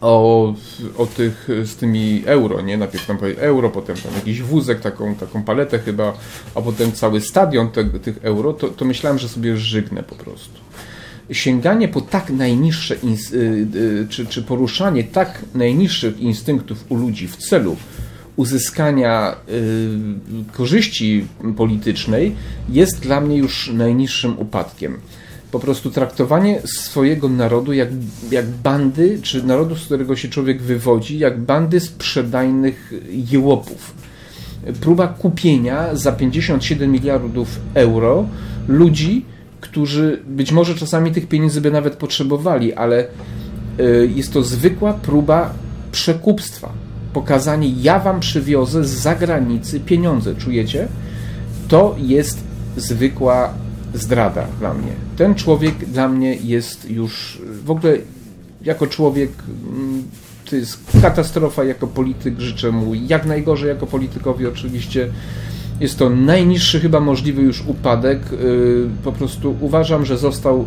o, o tych z tymi euro, nie? Najpierw tam euro, potem tam jakiś wózek, taką, taką paletę chyba, a potem cały stadion te, tych euro, to, to myślałem, że sobie żygnę po prostu. Sięganie po tak najniższe, y, y, czy, czy poruszanie tak najniższych instynktów u ludzi w celu uzyskania y, korzyści politycznej jest dla mnie już najniższym upadkiem po prostu traktowanie swojego narodu jak, jak bandy, czy narodu, z którego się człowiek wywodzi, jak bandy sprzedajnych jełopów. Próba kupienia za 57 miliardów euro ludzi, którzy być może czasami tych pieniędzy by nawet potrzebowali, ale e, jest to zwykła próba przekupstwa. Pokazanie, ja wam przywiozę z zagranicy pieniądze, czujecie? To jest zwykła zdrada dla mnie. Ten człowiek dla mnie jest już w ogóle jako człowiek mm, to jest katastrofa jako polityk, życzę mu jak najgorzej jako politykowi oczywiście. Jest to najniższy chyba możliwy już upadek. Po prostu uważam, że został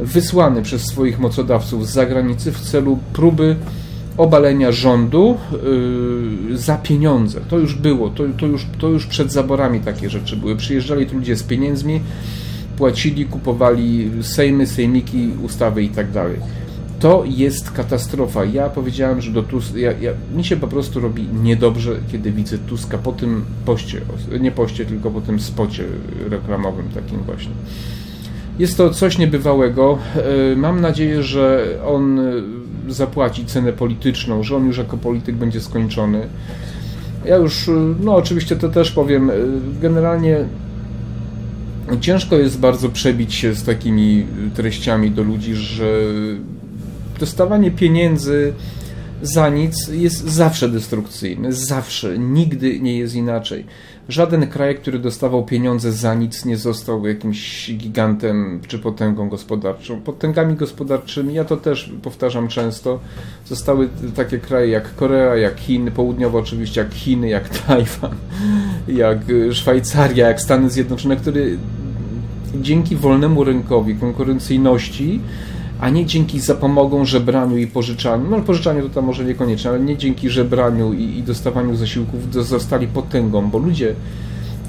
wysłany przez swoich mocodawców z zagranicy w celu próby obalenia rządu yy, za pieniądze. To już było, to, to, już, to już przed zaborami takie rzeczy były. Przyjeżdżali tu ludzie z pieniędzmi, płacili, kupowali sejmy, sejmiki, ustawy i tak dalej. To jest katastrofa. Ja powiedziałem, że do Tuska, ja, ja, mi się po prostu robi niedobrze, kiedy widzę Tuska po tym poście, nie poście, tylko po tym spocie reklamowym takim właśnie. Jest to coś niebywałego. Yy, mam nadzieję, że on zapłaci cenę polityczną, że on już jako polityk będzie skończony. Ja już, no oczywiście to też powiem, generalnie ciężko jest bardzo przebić się z takimi treściami do ludzi, że dostawanie pieniędzy za nic jest zawsze destrukcyjne, zawsze, nigdy nie jest inaczej. Żaden kraj, który dostawał pieniądze za nic, nie został jakimś gigantem czy potęgą gospodarczą. Potęgami gospodarczymi, ja to też powtarzam często, zostały takie kraje jak Korea, jak Chiny, południowo oczywiście jak Chiny, jak Tajwan, jak Szwajcaria, jak Stany Zjednoczone, które dzięki wolnemu rynkowi, konkurencyjności, a nie dzięki zapomogą, żebraniu i pożyczaniu. No pożyczaniu to tam może niekoniecznie, ale nie dzięki żebraniu i, i dostawaniu zasiłków zostali potęgą, bo ludzie,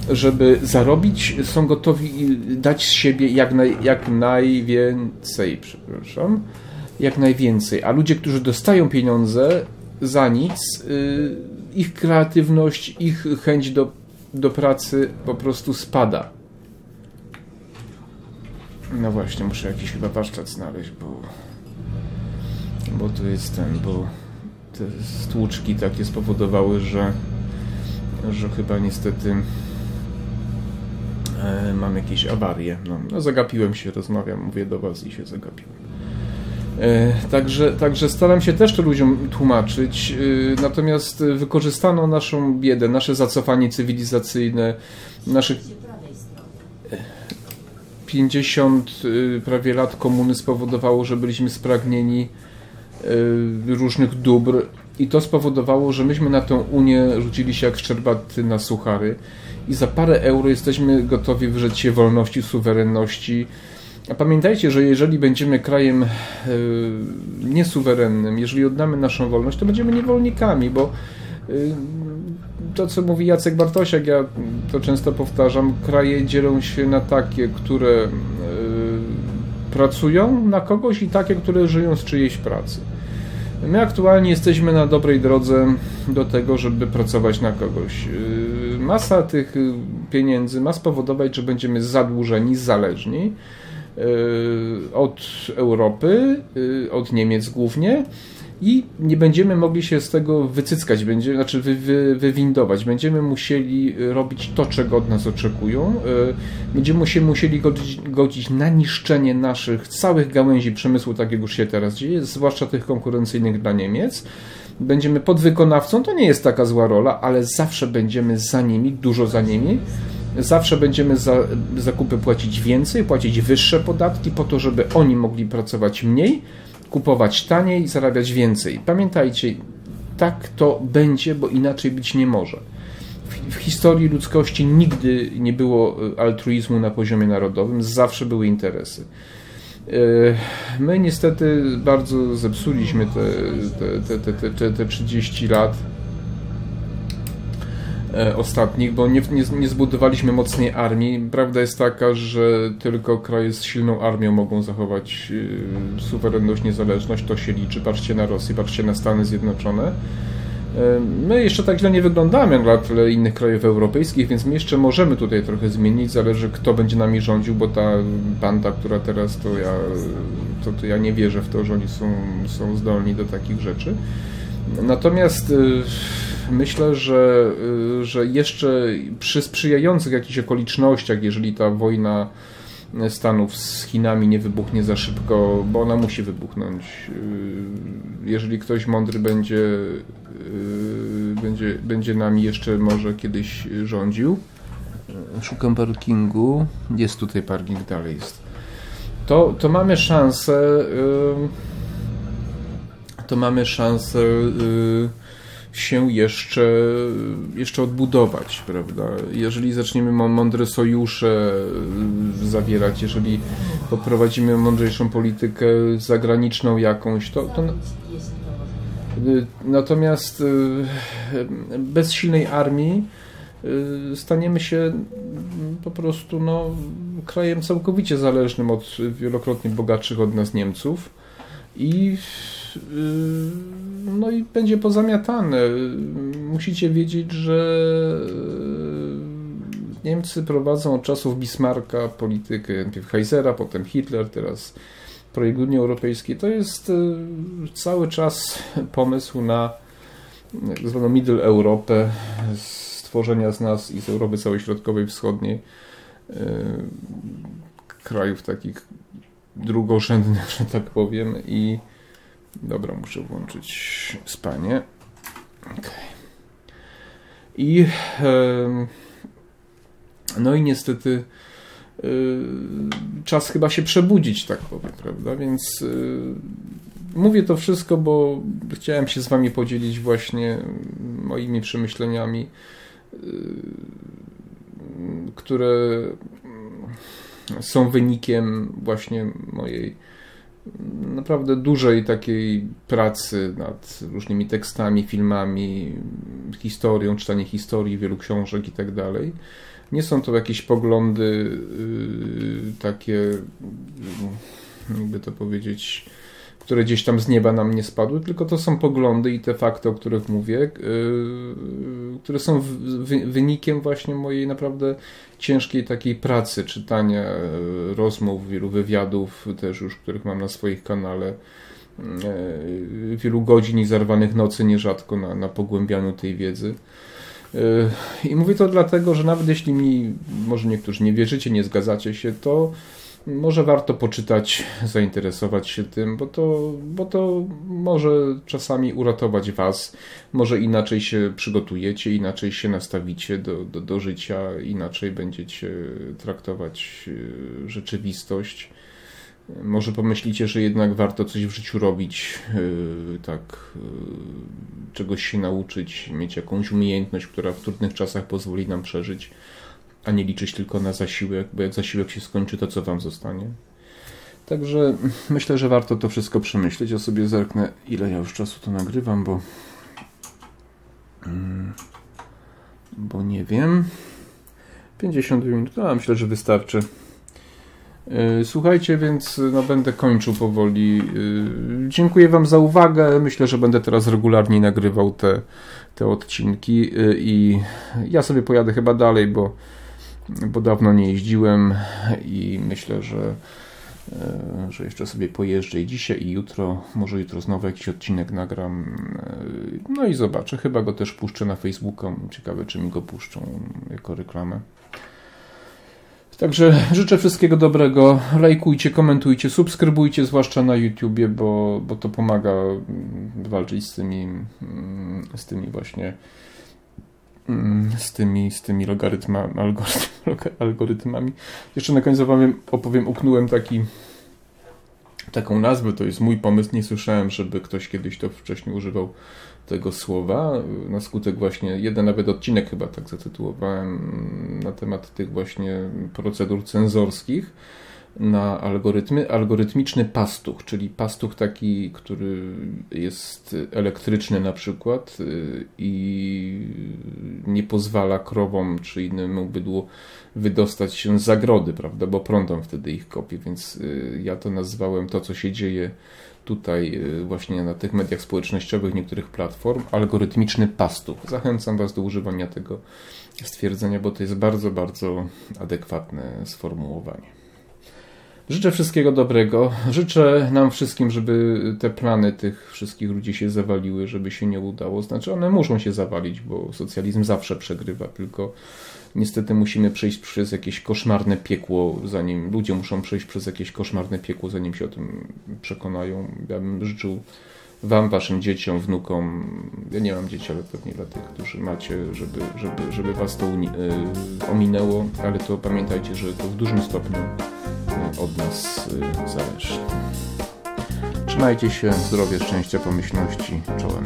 żeby zarobić, są gotowi dać z siebie jak, naj, jak najwięcej, przepraszam, jak najwięcej. A ludzie, którzy dostają pieniądze za nic, yy, ich kreatywność, ich chęć do, do pracy po prostu spada. No właśnie, muszę jakiś chyba warsztat znaleźć, bo bo to jest ten, bo te stłuczki takie spowodowały, że że chyba niestety e, mam jakieś awarie. No, no, zagapiłem się, rozmawiam, mówię do Was i się zagapiłem. E, także, także staram się też to ludziom tłumaczyć, e, natomiast wykorzystano naszą biedę, nasze zacofanie cywilizacyjne, nasze 50 y, prawie lat komuny spowodowało, że byliśmy spragnieni y, różnych dóbr i to spowodowało, że myśmy na tę Unię rzucili się jak szczerbaty na suchary i za parę euro jesteśmy gotowi wyrzec się wolności, suwerenności. A pamiętajcie, że jeżeli będziemy krajem y, niesuwerennym, jeżeli oddamy naszą wolność, to będziemy niewolnikami, bo to, co mówi Jacek Bartosiak, ja to często powtarzam, kraje dzielą się na takie, które y, pracują na kogoś i takie, które żyją z czyjejś pracy. My aktualnie jesteśmy na dobrej drodze do tego, żeby pracować na kogoś. Y, masa tych pieniędzy ma spowodować, że będziemy zadłużeni, zależni od Europy, od Niemiec głównie i nie będziemy mogli się z tego wycyckać, będzie, znaczy wy, wy, wywindować. Będziemy musieli robić to, czego od nas oczekują. E, będziemy się musieli godzić, godzić na niszczenie naszych całych gałęzi przemysłu, tak jak już się teraz dzieje, zwłaszcza tych konkurencyjnych dla Niemiec. Będziemy podwykonawcą, to nie jest taka zła rola, ale zawsze będziemy za nimi, dużo za nimi. Zawsze będziemy za zakupy płacić więcej, płacić wyższe podatki po to, żeby oni mogli pracować mniej kupować taniej, zarabiać więcej. Pamiętajcie, tak to będzie, bo inaczej być nie może. W, historii ludzkości nigdy nie było e, altruizmu na poziomie narodowym, zawsze były interesy. E, my niestety bardzo zepsuliśmy te, te, te, te, te, te 30 lat ostatnich, bo nie, nie, nie, zbudowaliśmy mocnej armii. Prawda jest taka, że tylko kraje z silną armią mogą zachować y, suwerenność, niezależność. To się liczy. Patrzcie na Rosję, patrzcie na Stany Zjednoczone. E, my jeszcze tak źle nie wyglądamy dla tyle innych krajów europejskich, więc my jeszcze możemy tutaj trochę zmienić. Zależy, kto będzie nami rządził, bo ta banda, która teraz, to ja, to, to ja nie wierzę w to, że oni są, są zdolni do takich rzeczy. Natomiast y, myślę, że, y, że jeszcze przy sprzyjających jakichś okolicznościach, jeżeli ta wojna Stanów z Chinami nie wybuchnie za szybko, bo ona musi wybuchnąć. Y, jeżeli ktoś mądry będzie, będzie, będzie nami jeszcze może kiedyś rządził. Szukam parkingu. Jest tutaj parking, dalej jest. To, to mamy szansę to mamy szansę się jeszcze, jeszcze odbudować, prawda? Jeżeli zaczniemy mądre sojusze y, zawierać, jeżeli poprowadzimy mądrzejszą politykę zagraniczną jakąś, to, to y, natomiast y, bez silnej armii staniemy się po prostu no, krajem całkowicie zależnym od wielokrotnie bogatszych od nas Niemców i no i będzie pozamiatane. Musicie wiedzieć, że e, Niemcy prowadzą od czasów Bismarcka politykę, najpierw Heisera, potem Hitler, teraz projekt Unii Europejskiej. To jest e, cały czas pomysł na tak zwaną Middle Europę, stworzenia z nas i z Europy całej środkowej, wschodniej krajów takich drugorzędnych, że tak powiem i Dobra, muszę włączyć spanie. Okay. I no i niestety y, czas chyba się przebudzić, tak powiem, prawda? Więc y, mówię to wszystko, bo chciałem się z Wami podzielić właśnie moimi przemyśleniami, y, które są wynikiem właśnie mojej naprawdę dużej takiej pracy nad różnymi tekstami, filmami, historią, czytanie historii, wielu książek i tak dalej. Nie są to jakieś poglądy yy, takie, jakby to powiedzieć, które gdzieś tam z nieba nam nie spadły, tylko to są poglądy i te fakty, o których mówię, yy, które są wynikiem właśnie mojej naprawdę ciężkiej takiej pracy, czytania yy, rozmów, wielu wywiadów też już, których mam na swoich kanale, yy, wielu godzin i zarwanych nocy nierzadko na, na pogłębianiu tej wiedzy. I mówię to dlatego, że nawet jeśli mi, może niektórzy nie wierzycie, nie zgadzacie się, to może warto poczytać, zainteresować się tym, bo to, bo to może czasami uratować Was. Może inaczej się przygotujecie, inaczej się nastawicie do, do, do życia, inaczej będziecie traktować e, rzeczywistość. Może pomyślicie, że jednak warto coś w życiu robić, e, tak, e, czegoś się nauczyć, mieć jakąś umiejętność, która w trudnych czasach pozwoli nam przeżyć a nie liczyć tylko na zasiłek, bo jak zasiłek się skończy, to co wam zostanie? Także myślę, że warto to wszystko przemyśleć. Ja sobie zerknę, ile ja już czasu to nagrywam, bo mm, bo nie wiem. 52 minut, a myślę, że wystarczy. E, słuchajcie, więc no, będę kończył powoli. E, dziękuję Wam za uwagę. Myślę, że będę teraz regularnie nagrywał te, te odcinki i ja sobie pojadę chyba dalej, bo bo dawno nie jeździłem i myślę, że, e, że jeszcze sobie pojeżdżę i dzisiaj i jutro, może jutro znowu jakiś odcinek nagram. E, no i zobaczę, chyba go też puszczę na Facebooka. Ciekawe, czy mi go puszczą jako reklamę. Także życzę wszystkiego dobrego. Lajkujcie, komentujcie, subskrybujcie, zwłaszcza na YouTubie, bo, bo to pomaga walczyć z tymi, z tymi właśnie Mm, z tymi, z tymi logarytma, algorytm, algorytmami. Jeszcze na końcu opowiem, opowiem, uknąłem taki, taką nazwę, to jest mój pomysł, nie słyszałem, żeby ktoś kiedyś to wcześniej używał tego słowa, na skutek właśnie, jeden nawet odcinek chyba tak zatytułowałem na temat tych właśnie procedur cenzorskich, na algorytmy. Algorytmiczny pastuch, czyli pastuch taki, który jest elektryczny na przykład y, i nie pozwala krowom czy innemu bydłu wydostać się z zagrody, prawda, bo prądem wtedy ich kopie, więc y, ja to nazwałem to, co się dzieje tutaj y, właśnie na tych mediach społecznościowych niektórych platform, algorytmiczny pastuch. Zachęcam Was do używania tego stwierdzenia, bo to jest bardzo, bardzo adekwatne sformułowanie. Życzę wszystkiego dobrego. Życzę nam wszystkim, żeby te plany tych wszystkich ludzi się zawaliły, żeby się nie udało. Znaczy, one muszą się zawalić, bo socjalizm zawsze przegrywa, tylko niestety musimy przejść przez jakieś koszmarne piekło, zanim ludzie muszą przejść przez jakieś koszmarne piekło, zanim się o tym przekonają. Ja bym życzył Wam, Waszym dzieciom, wnukom, ja nie mam dzieci, ale pewnie dla tych, którzy macie, żeby, żeby, żeby Was to y, ominęło, ale to pamiętajcie, że to w dużym stopniu od nas y, zależy. Trzymajcie się, zdrowie, szczęścia, pomyślności, czołem.